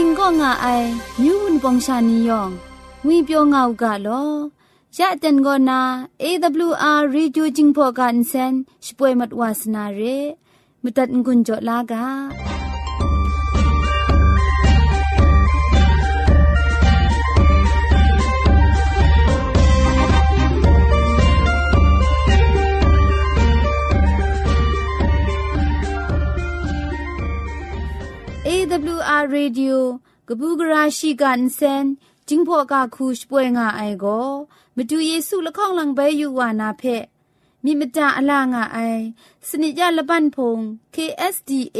กันติงก็ง่าไอมิวนปองชานียองงุยเปียวง่าวกะลอยะเต็นก็นา AWR Reducing Program เซนช่วยมัดวาสนาเรมุตัดงุนจอลากา AWR Radio กบูกราชิกันเซนจิงพอกาคูช่วยงาไอโกมาดูเยซูละข้องหลังใบอยู่วานาเพมีมตาอลางาไอสนิจยาละบันพง KSDA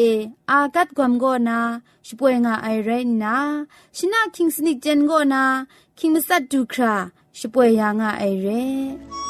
อากัดกวมโกนาช่วยงาไอไรนาชินาคิงสนิจเจนโกนาคิงมัสัดดูคราช่วยยางาไอเร่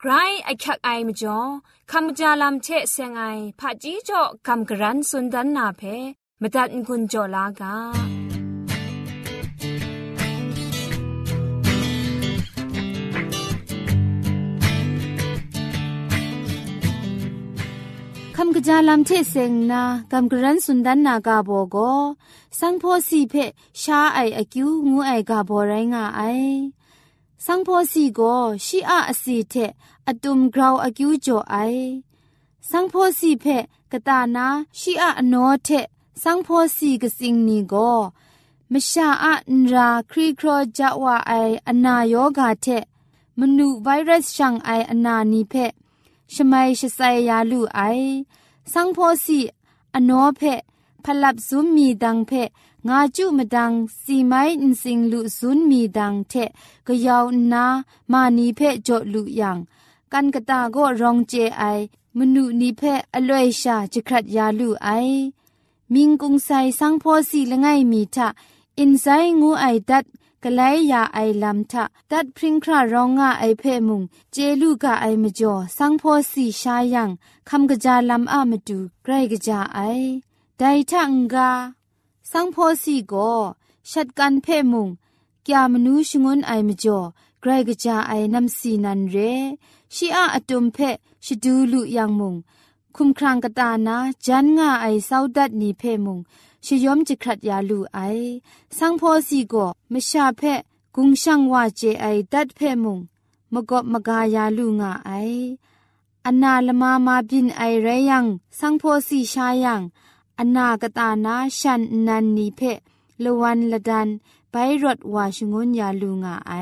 ำกรไอคักไอมจ่อคำกระจาลำเชเซงไอผาจีจ่อคำกระรันสุนดันนาเพมตัดกุญจ่อลากาคำกระจาลำเทเซงนากำกรันสุนดันนากาโบโกสังโพสีเพชาไออคิวงูไอกาโบไรงาไอ สังโพสีโกชีอาอสีเทอตุมกราวอคิวจ่อไอสังโพสีเพกตานาชีอาอโนเทสังโพสีกสิงนีโกมชาอะนราครีครอจาวาไออนายโยกาเทมนูไวรัสชังไออนานีเพชมัยชไซยาลูไอ สังโพสีอนโนเพพลับซุมมีดังเพ งาจุมดังสีไม้อินสิงลุซุนมีดังเทกยาวนามานีเพจดลุยังกันกะตาก็รองเจไอมนุนีเพอลวยชาจิครัดยาลูไอ มิงกุงไซสังโพสีละไงมีทะอินไซงูไอดัดกะไลยาไอลัมทะดัดพริงครารองงาไอเพมุงเจลูกะไอมจ่อสังโพสีชายังคำกะจาลัมอะมาดูไกรกะจาไอไดทังกา สังโพสีโกชัดกันเพมุงกยามนูชงวนไอมจ่อไกรกะจาไอนัมสีนันเรชีอาอตุมเพชิดูลุยังมุง คุมครางกตานาจันงาไอซาวดัดนีเพมุงชยอมจิครัดยาลูไอ สังโพสีโกมชาเพกุงช่างว่าเจไอดัดเพมุงมกบมกายาลูงาไออนาลมามาบินไอไรยัง สังโพสีชายัง อนากตานาชันนันนีเพละวันละดันไปรถวาชงนยาลูงาไอ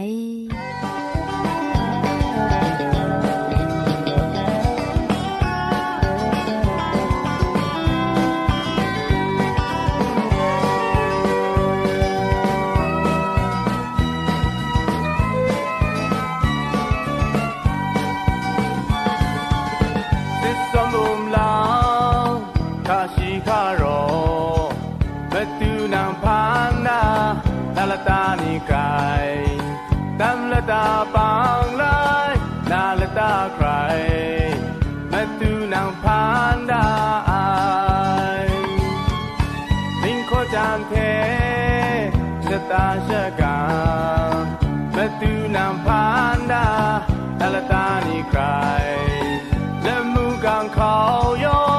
တာပေါင်းလိုက်နာလတာခရိုင်မတူနောင်ဖန်တာအိုင်မင်းခေါ်ကြံတဲ့စတာရှက်ကမတူနောင်ဖန်တာနာလတာနီခရိုင်လက်မှုကံခေါ်ယော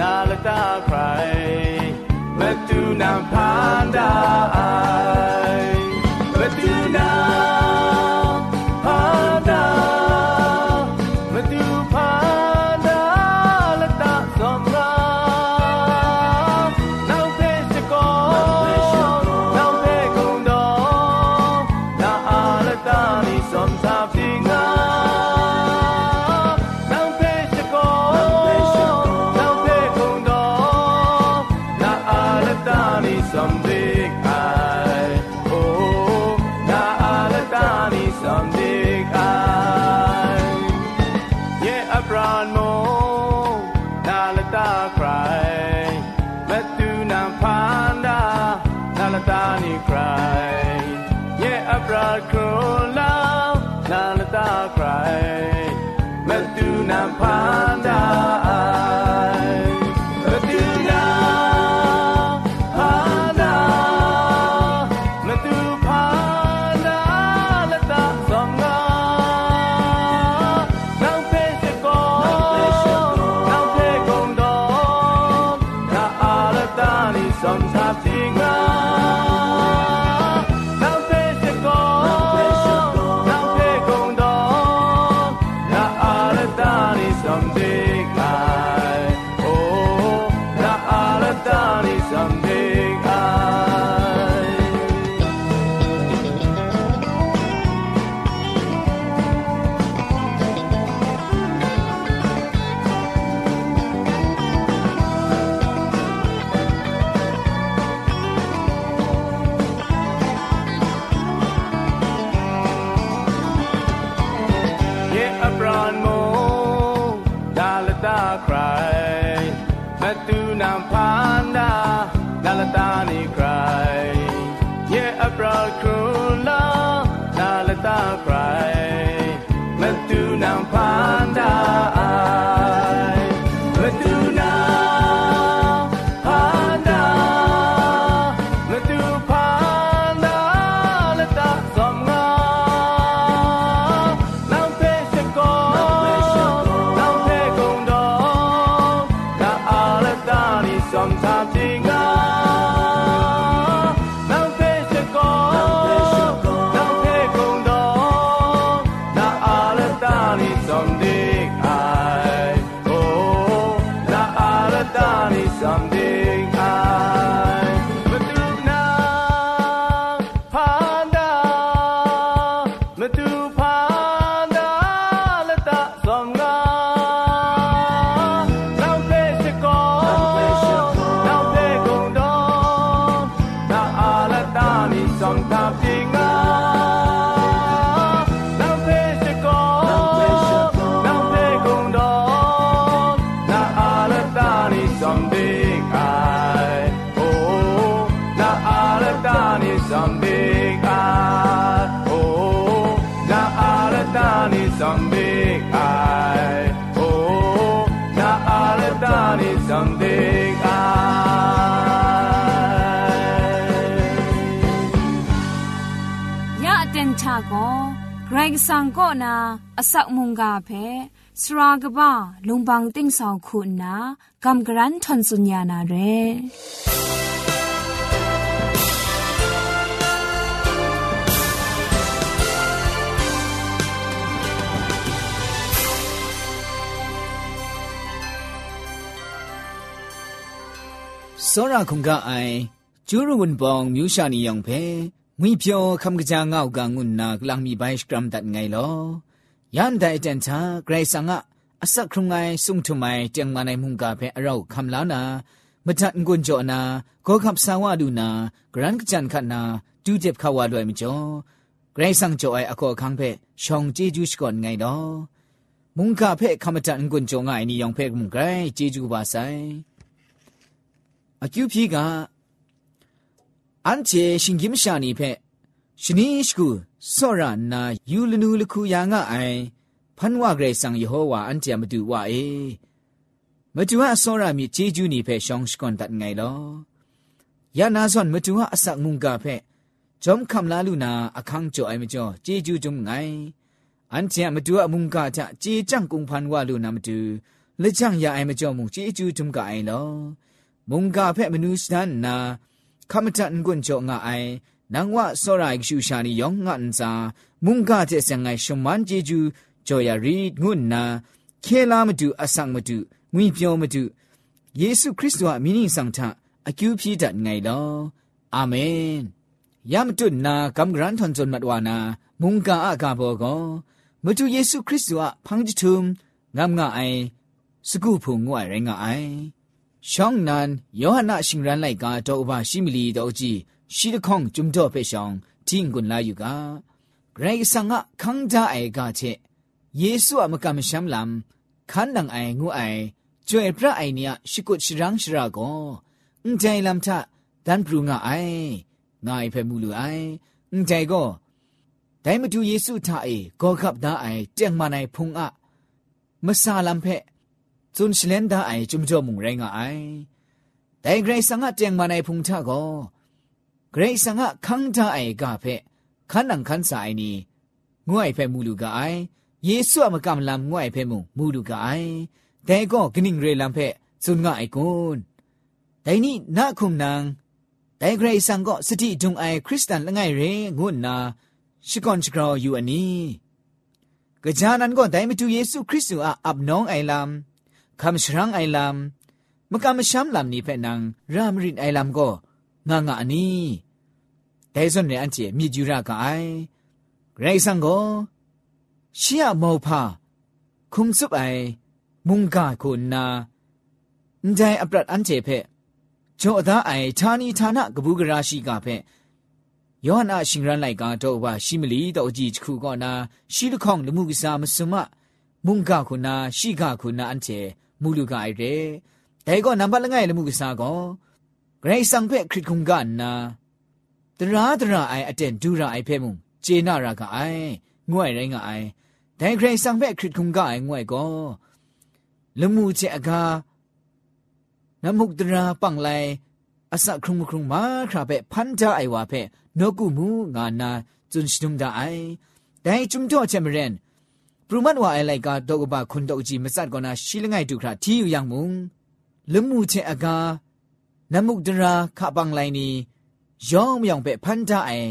နာလတာခရိုင်မတူနောင်ဖန် ไกรกสังก็นาอสักมุงกาเพสรากบ้าลุงบังติ้งสองคุณนากำกรันทนสุญญานาเร စောရခုံကအိုင်ကျူးရဝန်ပောင်မြူရှာနီယောင်ဖဲ ငွေပြောခမ်ကကြာငောက်ကငုနာကလန်မီဘိုင်းစကရမ်ဒတ်ငိုင်လောယန်ဒိုင်တန်ချာဂရိတ်ဆာငါအစခရုံငိုင်ဆုံထုမိုင်တຽງမနိုင်မှုန်ကဖဲအရောက်ခမ်လာနာမတန်ကွန်ကြောနာကောခပ်ဆာဝဒူနာဂရန်ကချန်ခနာဒူဂျက်ခဝါလွယ်မကျော်ဂရိတ်ဆန်ကြောအိုင်အကောခန်းဖဲရှောင်ဂျေဂျူးစကွန်ငိုင်တော့မုန်ကဖဲခမတန်ကွန်ကြောငိုင်နီယောင်ဖဲမုန်ဂရိတ်ဂျေဂျူးပါဆိုင်အကျူဖြီက อันเจชิงกิมชานีเพชนิชกูสรานายูลนูลคูยางะไอพันว่าเกรซังยโฮวาอันเจมาดูว่าเอมาดูว่าสรามีเจจูนีเพชองสกอนตัดไงลอยานาซอนมาดูว่าอสักมุงกาเพจอมคำลาลูนาอคังจ่อไอมาจ่อเจจูจมไงอันเจมาดูว่ามุงกาจะเจจังกุงพันว่าลูนามาดูและจังยาไอมาจ่อมุงเจจูจมกาไอลอมุงกาเพมนูสนันนา ခမတန်ကွန်ကြောငါအိုင်နန်ဝဆောရိုင်ရှူရှာနီယောင်ငန်ဇာမုန်ကာတဲ့ဆန်ငိုင်ရှမန်ဂျီဂျူကြော်ယာရီငွန်းနာခဲလာမတူအဆောင်မတူငွင့်ပြောမတူယေရှုခရစ်တော်အမင်းင်းဆောင်ထအကျူးပြည့်တတ်ငိုင်လောအာမင်ယမ်တုနာကမ်ဂရန်ထွန်ဇွန်မတ်ဝါနာမုန်ကာအကဘောကောမတူယေရှုခရစ်တော်ဖန်ဂျီထုမ်ငမ်ငါအိုင်စကူဖုံငွိုင်ရငါအိုင် ရှောင်းနန်ယောဟနာရှင်ရန်လိုက်ကတော့ဥပရှိမီလီတော့ကြည့်ရှိတခေါင်ဂျုံတော့ဖေရှောင်းတင်းကွန်လာယူကဂရိဆန်ကခန်းကြအိုင်ကချက်ယေရှုအမကမရှမ်းလမ်ခန်းနန်အိုင်ငူအိုင်ကျွဲ့ပြအိုင်နီယရှိကုတ်ရှရန်းရှရာကောအန်တိုင်လမ်ထဒန်ပရူငါအိုင်ငါအိဖဲမူလူအိုင်အန်တိုင်ကောဒိုင်မတူယေရှုထအေဂေါ်ခပ်သားအိုင်တက်မနိုင်ဖုံအမဆာလမ်ဖက် จก็แต่มาดูเยซูท่าเอก็ขับดาไอเจียงมาในพุงอะมซาลันชเลนดาไอจุมจอมุงไรงไอแต่เกรซังะเจียงมาในพุงทะก็เกรซังะคังทาไอกาเพขันนังขันสายนีงวยเพมูลูกาไอเยซูอะมกำลำงวยเพมูมูลูกาไอแต่ก็กนิ่งเรลำเพจุนงะไอกุนแต่นี่นาคุมนางแต่เกรซังก็สติจงไอคริสตียนละไงเรงุนนาชิกอนชกรออยู่อันนี้กะจานั้นก็ได้มาดูเยซูคริสต์อะอับน้องไอลำ คำชรังไอลำมกำช้ำลำนี้เพ่นังรามรินไอลำก็งางานี้แต่ส่วนในอันเจมีจูรากไอไรสังก็เชียมอพาคุมซุบไอมุงกาคุณนาใจอัปรัดอันเจเพ่โจดาไอทานีทานะกบูกราชีกาเพ่ယောဟန်အရှင်ရန်လိုက်ကတော့ဘာရှိမလီတော့အကြည့်ခုကောနာရှိလခေါင်လမှုကစားမစမ မုန်ကခုနာရှိကခုနာအန်ချေမူလူကအိုက်တဲ့ဒါကောနံပါတ်လငယ်လမှုကစားကောဂရိတ်ဆောင်ဖက်ခရစ်ခုံကနာတရာတရာအိုင်အတက်ဒူရာအိုင်ဖဲမှုဂျေနာရာကအိုင်ငွဲ့ရိုင်းကအိုင်ဒိုင်ဂရိတ်ဆောင်ဖက်ခရစ်ခုံကအိုင်ငွဲ့ကောလမှုချေအကာနမှုတရာပန့်လိုက်အစခရုံခရုံမာခရာဖက်ဖန်တာအိုင်ဝါဖက်နောကုမူငါနာဇွန်စတုံဒအိုင်ဒိုင်จุมတော့ချေမရ င်ပရမတ်ဝါအိုင်လိုက်ကတော့ကပါခွန်တော့ကြီးမစတ်ကောနာရှိလငိုင်တုခရာတီယူယံမုံလမှုချေအကာနမုဒရာခပန်းလိုက်နီယောင်မြောင်ပဲဖန်တာအိုင်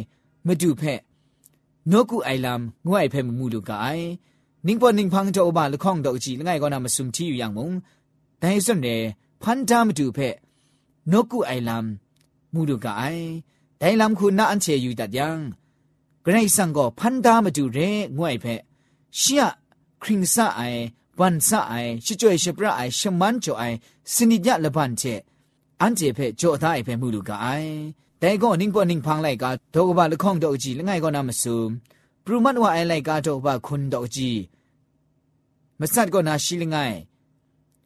မတူဖက်နောကူအိုင်လမ်ငွိုင်ဖဲမမှုလူကအိုင်နင်းပေါ်နင်းဖန်းတော့ဘာလခေါင်တော့ကြီးလငိုင်ကောနာမစုံတီယူယံမုံဒိုင်စွန်နေဖန်တာမတူဖက်နောကူအိုင်လမ်မူလူကအိုင်ဒိုင်လမ်ခုနာအန်ချေယူတတ်ယံဂရိတ်ဆန်ကိုဖန်တာမတူရဲငွိုင်ဖက် ရှီယခရင်ဆာအိုင်ဝန်ဆာအိုင်ရှီကျွေရှပရအိုင်ရှမန်ချိုအိုင်စနိညလဘန်ချေအန်ကျေဖဲကြောသားအိုင်ဖဲမှုလူကအိုင်တဲကောနင်းပေါ်နင်းဖန်းလိုက်ကဒေါကဘလခေါန့်တော့ကြည့်လငိုင်ကောနာမဆူပရမတ်ဝအိုင်လိုက်ကတော့ဘခွန်တော့ကြည့်မဆတ်ကောနာရှိလငိုင်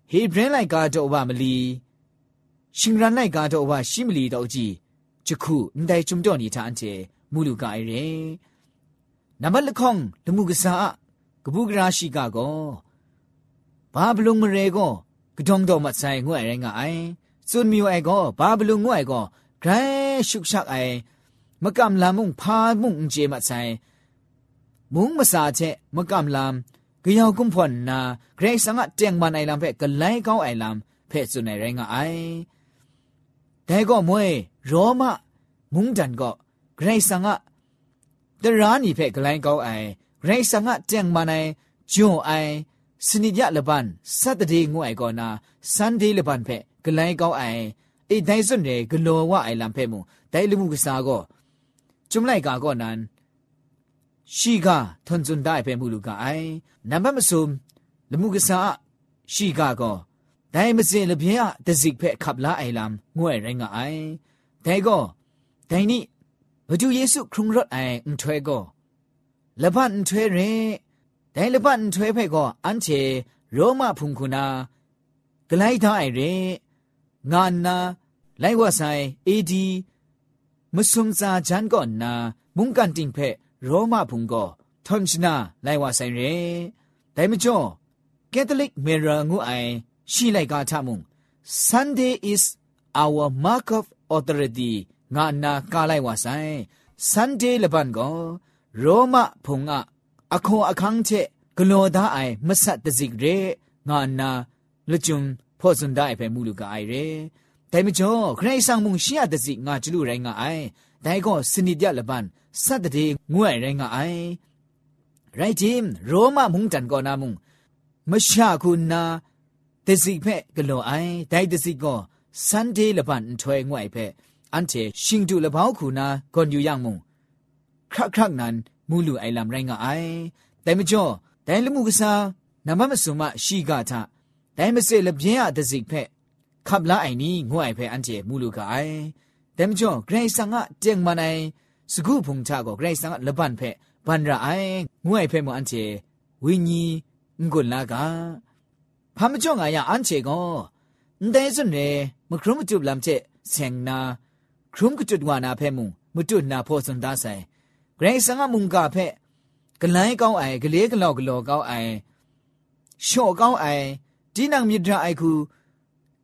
ဟေဘရင်လိုက်ကတော့ဘမလီရှင်ရန်လိုက်ကတော့ဘရှိမလီတော့ကြည့်ချခုအန်တိုင်ချုံတော့နေတာအန်ကျေမူလူကအိုင်ရေနမလခေါန့်လမှုကစား ကပုဂရာရှိကကောဘာဘလုံမရေကောကဒုံတော်မဆိုင်ငွဲ့ရင်ကအိုင်စွန်မီဝဲကောဘာဘလုံငွဲ့ကောဂရဲရှုရှက်အိုင်မကမ်လာမုန်ဖာမုန်ဂျေမဆိုင်မုန်မစာချက်မကမ်လာကယောက်ကွန်ဖွန်နာဂရိတ်စငါတຽງမနိုင်လမ်ဖက်ကလိုင်းကောင်းအိုင်လမ်ဖက်စွနေရငါအိုင်ဒဲကောမွေရောမမုန်တန်ကောဂရိတ်စငါတရာနီဖက်ကလိုင်းကောင်းအိုင် จมัดไซมุงมาสาเจมกำลามกยาวกุมพอนนาเกรสังะเตียงมันไอลำเพ่กไลก้าไอลำเพ่สุนไอไรงไอแต่ก็มวยโรมามุงจันก็เกรสังะตรานีเพ่กไลก้าไอไรสังะเจงมาในจ่อไอสนิยะละบันสัตเดงวยก่อนาซันเดละบันเพกไลก้าไอไอไดซุนเดกลัวว่าไอลำเพมูไดลิมุกษาก็จุมไลกาก็นั้นชีกาทนจุนได้เพมูลูกาไอนับมสุมละมุกษาชีกาก็ได้มาเจละเบียตะสิกเพขับลาไอลำงวยไรงไอแต่ก็แต่นี่พระจูเยซูครุงรถไออุนถวยก็ လပတ်န်ထွဲရဲဒိုင်လပတ်န်ထွဲဖက်ကောအန်ချေရောမဖုန်ခုနာဂလိုက်ထားအိုင်ရဲငါနာလိုက်ဝဆိုင်အေဒီမစုံစာဂျန်ကောနာ มุงกันติงเพโรมาพุงก็ทอนชนาไลว่าไซเรแต่ไม่จ่อแคทอลิกเมรางูไอชีไลกาทามุง Sunday is our mark of authority ငါနာကားလိုက်ဝဆိုင် Sunday လပန်ကို ရောမဖုံကအခွန်အခန်းချက်ဂလောသားအိုင်မဆတ်တစိကရေငါနာလွကျွန်းဖောစွန်ဒိုင်ပဲမူလူကအိုင်ရဲတိုင်မကျော်ခရိုင်ဆောင်မှုရှီရတစိငါကျလူရိုင်းငါအိုင်ဒိုင်ကောစနိဒလပန်ဆတ်တဲ့ငွဲ့ရိုင်းငါအိုင်ရိုက်ဂျင်ရောမမုန်တန်ကောနာမုန်မရှာခုနာတစိဖက်ဂလောအိုင်ဒိုင်တစိကောဆန်ဒေးလပန်ထွဲငွဲ့ဖက်အန်တေရှင်တူလဘောက်ခုနာကွန်ယူယံမုန် ခရခရนั้นမူလူအိုင်လမ်ရိုင်းကအိုင်တိုင်မကျော်ဒိုင်လူမှုကစားနမမစုမရှိကထဒိုင်မစစ်လပြင်းအတစိဖက်ခပ်လာအိုင်နီငွိုင်ဖဲအန်တီမူလူကအိုင်တိုင်မကျော်ဂရိတ်ဆန်ကတຽງမနိုင်စကုဖုန်ချကိုဂရိတ်ဆန်ကလပန်ဖက်ဘန်ရအိုင်ငွိုင်ဖဲမအန်တီဝိညာဉ်ငုလာကဖမ်းမကျော်ငါရအန်တီကောဒိုင်စွန်နေမခရုမတုပလမ်ချက်ဆင်နာခရုမကတုဒဝနာဖဲမူမတုနာဖောစန်ဒါဆိုင် ဂရိစငါမုန်ကဖဲဂလိုင်းကောင်းအိုင်ဂလေးကလောက်ဂလောကောင်းအိုင်ရှော့ကောင်းအိုင်ဒီနံမြစ်ဒအိုင်ခု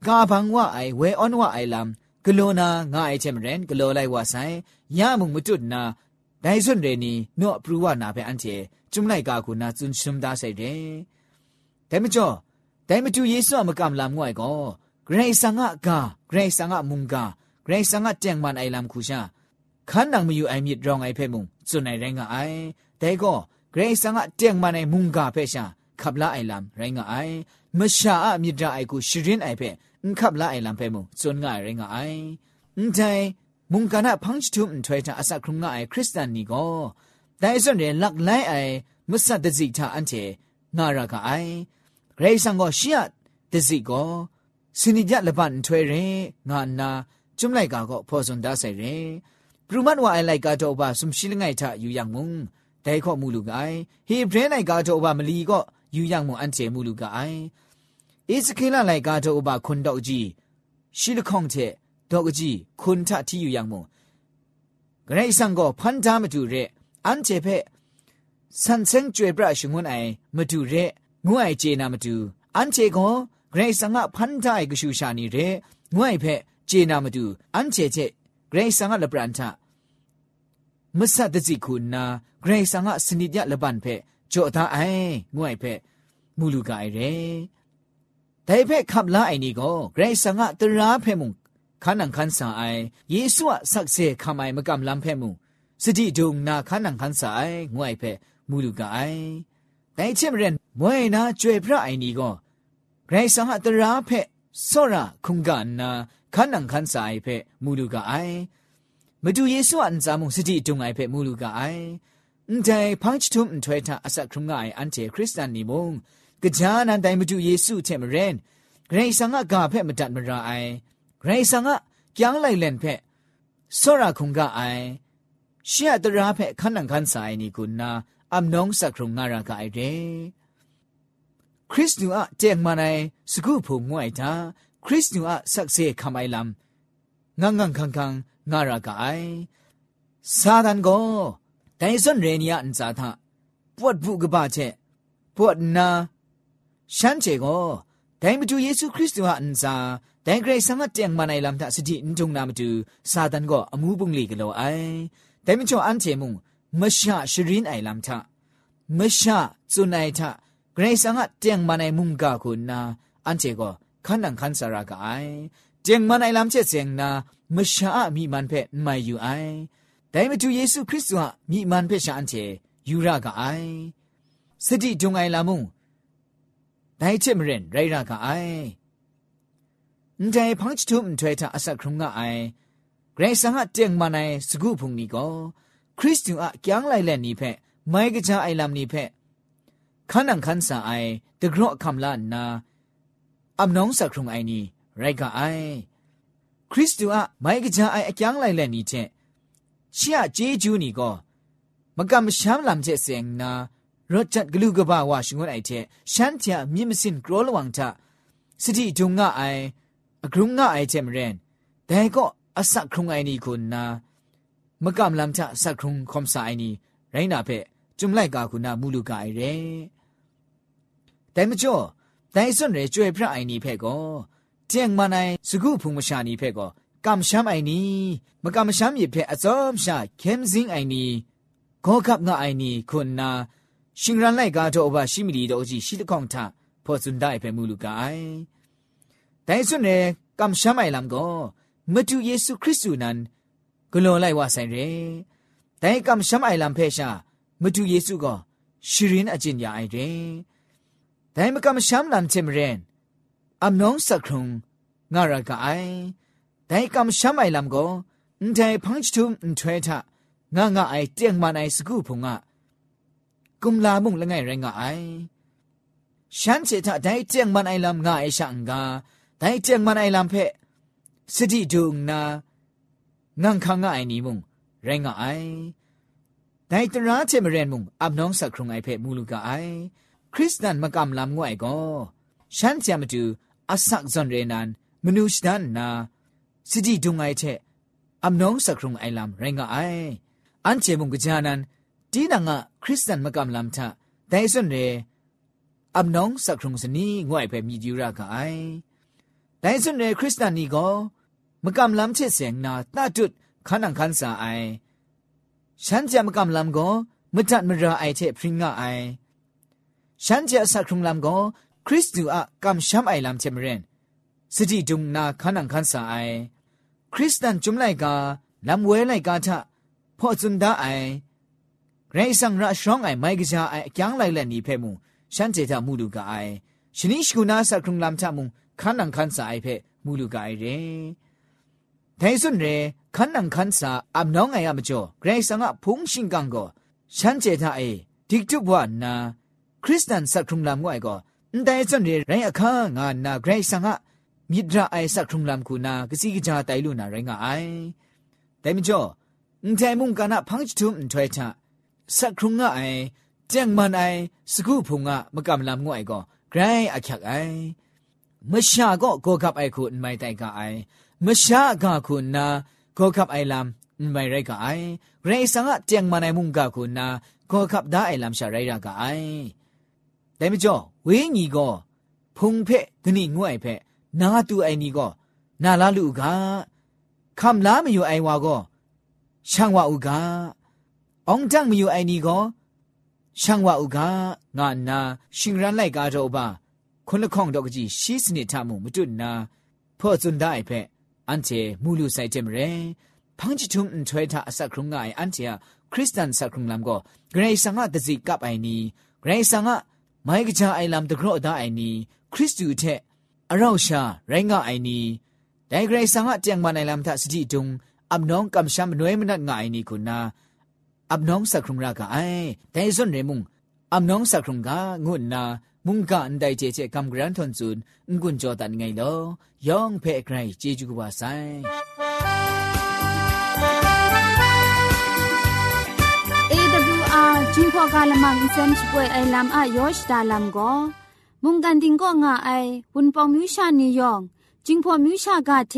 ကာဘန်ဝအိုင်ဝဲအွန်ဝအိုင်လမ်ဂလောနာငါအိုင်ချက်မရန်ဂလောလိုက်ဝဆိုင်ရမှုမတွတ်နာဒိုင်စွန်ရေနီနော့ပရူဝနာဖဲအန်တီจุမ်လိုက်ကာကူနာကျွန်းရှုံဒါဆိုင်တယ်ဒဲမကျော်ဒိုင်မတူယေဆုအမကမလာမွိုင်ကောဂရိစငါကဂရိစငါမုန်ကဂရိစငါတຽງမန်အိုင်လမ်ခုရှာ ခန်းနံမယူအိုင်မြစ်ရောင်အိုင်ဖဲမုံစွန်နိုင်ရိုင်းကအိုင်ဒဲကောဂရိဆန်ကတຽງမနိုင်မုန်ကဖဲရှာခပ်လာအိုင်လမ်ရိုင်းကအိုင်မရှာအမြစ်ဒအိုင်ကိုရှရင်အိုင်ဖဲအန်ခပ်လာအိုင်လမ်ဖဲမုံစွန်ငါရိုင်းကအိုင်အန်တိုင်မုန်ကနာဖန့်ချတုမ်ထွေတာအစခရုံငါအိုင်ခရစ်စတန်နီကောဒိုင်စွန်ရဲလက်လိုင်းအိုင်မဆတ်တစီတာအန်တေငါရကအိုင်ဂရိဆန်ကရှီယတစီကောစနိကြလပန်ထွေရင်ငါနာကျွမ်လိုက်ကာကောဖော်စွန်ဒါဆိုင်ရင် ะมีดราไอคูชรินไอเพ่นขับละไอลำเพ่มุงส่วนไงแรงไอนใจมุงกันอะพังชทุมถวยทาอาศักครุงไอคริสเตียนนี่ก็แต่ส่วนเรลักไลไอมุสัตจิตาอันเทงารากไอเกรงสังก็เชียตจิก็สินิจละบันถวยเรงานนาจุมไลกาก็พอสุนดาใส่เรปรุมันว่าไอไลกาโตบาสุมชิลไงทะอยู่อย่างมุงแต่ข้อมูลูกไอเฮเบรไลกาโตบามลีก็อยู่อย่างมุงอันเจมูลูกไออิสเคลาไลกาโตบาคุณดอกจีชิลคองเทดอกจีคุณทะที่อยู่อย่างมุงกระไรสังก็พันธามาดูเรอันเจเพสันเซงจวยปราชงวนไอมาดูเรงวยเจนามาดูอันเจก็กระไรสังะพันธาไอกชูชานีเรงวยเพเจนามาดูอันเจเจเกรซังะละปรันทะ မဆတ်တစီခုနာဂရေဆာငါစနိညလဘန်ဖဲကြောသားအိုင်ငွိုင်ဖဲမူလူကအိုင်ရဲတိုင်ဖဲခပ်လာအိုင်နီကိုဂရေဆာငါတရာဖဲမုန်ခါနန်ခန်ဆာအိုင်ယေဆုအဆက်စေခမိုင်မကမ်လမ်ဖဲမုန်စတိဒုံနာခါနန်ခန်ဆာအိုင်ငွိုင်ဖဲမူလူကအိုင်တိုင်ချင်မရင်မွေနာကျွေဖရအိုင်နီကိုဂရေဆာငါတရာဖဲစောရာခုန်ကနာခါနန်ခန်ဆာအိုင်ဖဲမူလူကအိုင် မတူယေဆုအန်ဇာမုန်စတိတုံငိုင်ဖဲမူလူကအိုင်အန်တိုင်ဖန့်ချထုံထွေတာအစခရုငိုင်အန်တေခရစ်စတန်နီမုန်ကြာနန်တိုင်မတူယေဆုချက်မရင်ဂရိဆန်ကကဖက်မတတ်မရာအိုင်ဂရိဆန်ကကြမ်းလိုက်လန်ဖက်စောရခုံကအိုင်ရှေ့တရာဖက်ခန္ဓာခန်းဆိုင်နီကုနာအမနုံစခရုံငါရကအိုင်တဲ့ခရစ်တုအတဲ့မနိုင်စကုဖို့ငွိုက်တာခရစ်တုအဆက်စေခမိုင်လမ် ငန့်ငန့်ခန့်ခန့်ငါရကအိုင်စာဒန်ကိုတိုင်စွန်ရေနီယန်ဇာသပွတ်ဘူးကပါချက်ပွတ်နာရှမ်းချေကိုဒိုင်မတူယေရှုခရစ်တုဟာအန်ဇာဒိုင်ဂရိတ်ဆမတ်တန်မနိုင်လမ်တာစတိအန်တုံနာမတူစာဒန်ကိုအမှုပုန်လီကလောအိုင်ဒိုင်မချောအန်ချေမုံမရှာရှရင်အိုင်လမ်တာမရှာဇွန်နိုင်တာဂရိတ်ဆငါတန်မနိုင်မုံကခုနာအန်ချေကိုခန္ဒန်ခန်ဆရာကအိုင် ำทามชาจุนไอทาเกรซังอะเตียงมาในมุงกาคุณนาอันเจก็ขันนังขันสารากไอเตียงมาในลำเจเจงนามชามีมันเพไม่อยู่ไอแต่มาดูเยซูคริสต์ว่ามีมันเพชอันเจอยู่รากไอสติจงไอลามุงแต่เจมเรนไรรากไอแต่พังชทุมถวยทาอสักครุงไอเกรซังอะเตียงมาในสกุพุงนี้ก็คริสต์อะยังไลแลนี้เพไม่กระจาไอลำนี้เพขันนังขันสาไอตะกรอคำลานนาอับน้องสักครุงไอนี่ ไรก็ไอคริสต์อะไม่กจะไออจังไลแลนี่เทเชียเจจูนี่ก็มกำช้ำลำเจเสียงนารถจัดกลูกบ่าวาชงวนไอเทฉันเทมีมสินกรอลวังทะสติจงงะไอกรุงงะไอเทมเรนแต่ก็อสักครุงไอนี่คุณนามกำลำทะสักครุงคมสายนี่ไรน่ะเพจุมไลกาคุณามูลูกาไอเรแต่มจ่อแต่ส่วนเรจวยพระไอนี่เพก็ เจียงมาในสกุพุงมชานีเพก็กำช้ำไอนี้มกำช้ำยิเพอจอมชาเข้มซิงไอนี้ก็ขับงาไอนี้คุณนาชิงรันไลกาโตอบาชิมิลีโดจีชิตกองทาพอสุนได้เพมูลูกาไอแต่ส่วนเรกำช้ำไอลำก็မတူယေရှုခရစ်သူနန်ဂလွန်လိုက်ဝဆိုင်ရဲတိုင်ကမ်ရှမ်အိုင်လမ်ဖေရှာမတူယေရှုကရှီရင်အကျင့်ရအိုင်ရဲတိုင်မကမ်ရှမ်လမ်ချင် อำน้องสักครุงงารากไอแต่กำช้ำไอลำก็อุ้งใจพังชุมอุ้ททะงางาไอเตียงมาไอสกูพงะกุมลาบุงละไงแรงไอฉันเสถะได้เจียงมันไอลำงาไอช่างกาได้เจียงมันไอลำเพสติดุงนางังคังงาไอนีมุงแรงไอแต่ตราเจมเรนมุงอับน้องสักครุงไอเพ่มูลูกาไอคริสตันมากำลำงวยก็ฉันจะมาดู อาศักจนเรนันมนุษย์ดันนาสติดุงไอเทอับน้องสักครุงไอลำไรงง่ายอันเจมุงกจานันดีนังอะคริสตันมากำลำทะแต่ส่วนเรอับน้องสักครุงสนีง่ายเพมีดิรากาไอแต่ส่วนเรคริสตันนี่ก็มกำลำเชเสียงนาตาจุดขันังขันสาไอฉันจะมกำลำก็มจัดมราไอเทพริงงาไอฉันจะสักครุงลำก็ คริสตูอะกำช้ำไอลำเทมเรนสติดุงนาขันังขันสาไอคริสตันจุมไลกาลำเวไลกาทะพอจุนดาไอไรสังระช่องไอไม่กจาไอยังไลแลนีเพมุฉันเจตามูดูกาไอชนิชกุนาสักครุงลำทะมุงขันังขันสาไอเพมูดูกาไอเรแต่ส่วนเรขันนังขันสาอับน้องไงอะมจ่อเกรซังอะพุงชิงกังก็ฉันเจตาเอดิกทุบว่านาคริสตันสักครุงลำง่ายก็แต่ส่วนเรไรอะข้างานนาเก န်တိုင်စံရရိုင်းအခါငါနာဂရိတ်ဆန်ကမိဒရာအိုင်ဆက်ခုံလမ်ကူနာကစီကကြတိုင်လူနာရိုင်းကအိုင်ဒဲမကျော်အန်တိုင်မုန်ကနာဖန့်ချွမ်ထွေချဆက်ခုံငါအိုင်ကြံမန်အိုင်စကူဖုံငါမကမလမ်ငွိုင်ကောဂရိုင်းအချက်အိုင်မရှာကောကောကပ်အိုက်ခုမိုင်တိုင်ကအိုင်မရှာကခုနာကောကပ်အိုင်လမ်မိုင်ရိုက်ကအိုင်ရေဆန်ကကြံမန်အိုင်မုန်ကခုနာကောကပ်ဒါအိုင်လမ်ရှာရိုင်ရာကအိုင် แต่ไม่จ่อเวงีก็พุงเพะกนี่งวยเพะนาตูไอนี่ก็นาลาลูกาคำลาไม่อยู่ไอวาก็ช่างว่าอุกาองจังไม่อยู่ไอนี่ก็ช่างว่าอุกางานนาชิงรันไลกาโรบาคนละข้องดอกจีชีสนิทามุมจุนนาพ่อจุนได้เพะอันเจมูลูไซเจมเรพังจิทุมอันถวยทาสักครุงไงอันเจคริสตันสักครุงลำก็เกรซังะตะจิกับไอนีเกรซังะ မိုင်းကကြအိုင်လမ်တကရော့ဒါအိုင်နီခရစ်တုထက်အရောက်ရှာရိုင်းကအိုင်နီဒိုင်ဂရိုင်ဆန်ဟတຽງမနိုင်လမ်သစတိတုံအပ်နောင်းကမ်ရှမ်နွေမနတ်ငိုင်နီကုနာအပ်နောင်းစခရုံရာကအိုင်ဒိုင်စွန်ရေမုံအပ်နောင်းစခရုံကငုနာမုန်ကန်ဒိုင်ချေချေကမ်ဂရန်ထွန်ဇွန်ငွန်းကြောတန်ငိုင်လောယောင်ဖဲအကရိုင်ဂျေဂျူကပါဆိုင် จเจกำกรันทนซุนงุนจอตันไงลอยองเพ่ไกรเจจูกว่าไซ AWR จิงพอกาลมังอินเซนช่วยไอลำอะยอชดาลำก็มุงกันดิงก็ง่าไอวุนปองมิวชานียองจิงพอมิวชากาเท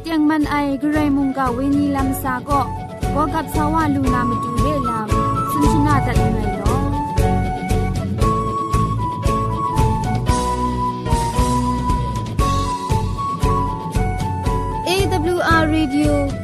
เตียงมันไอกระไรมุงกาเวนีลำซาก็ก็กับสาวาลูนามาดูเลลำสุนชนาตัดยังไงลอ AWR Radio บูกร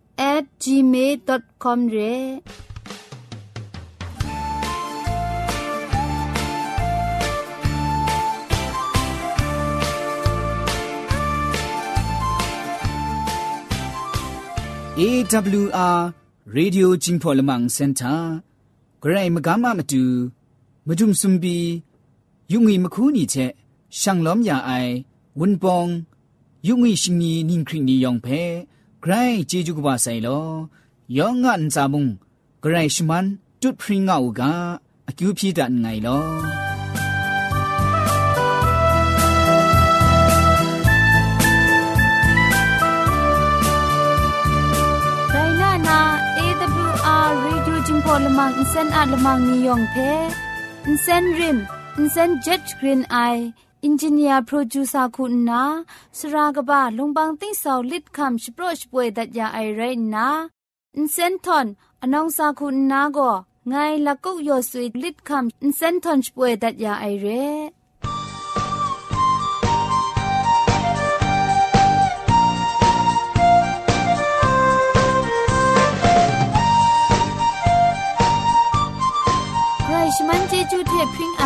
gmail.com ရဲเอวอาร์เรดิโอจิงพอลมังเซ็นเตอร์ไกรมกามามาดูมาจุมซุมบียุงอีมคูนี่เชช่างล้อมยาไอวุนปอง ยุงอีชิงนีนิงคริงนียองเพ ไกรเจจูกบาไซโลยองงันซาบุงไกรชมันจุดพริงเอากาอคิวพีดันไงโลพอลมังอินเซนอาลมังนิยองเพอินเซนริมอินเซนเจ็ดกรีนไอ อินจิเนียร์โปรดิวเซอร์คุณนาสรากบะลงบางติ้งสาวลิดคำสโปรชป่วยดัดยาไอไรนาอินเซนทอนอนองซาคุณนาก็ไงละกุกยอสุยลิดคำอินเซนทอนป่วยดัดยาไอเรใครชมันเจจูเทพริงไอ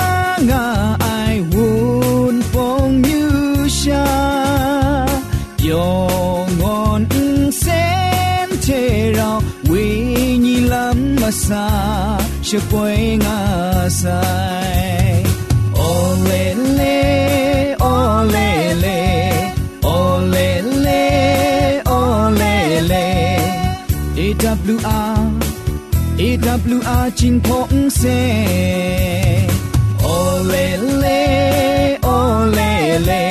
sa she poe nga sai ole le ole le ole le ole le awr awr jing phong se ole le ole le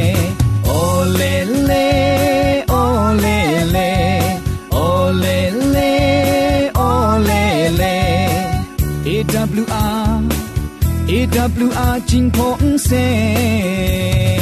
W R 金鹏飞。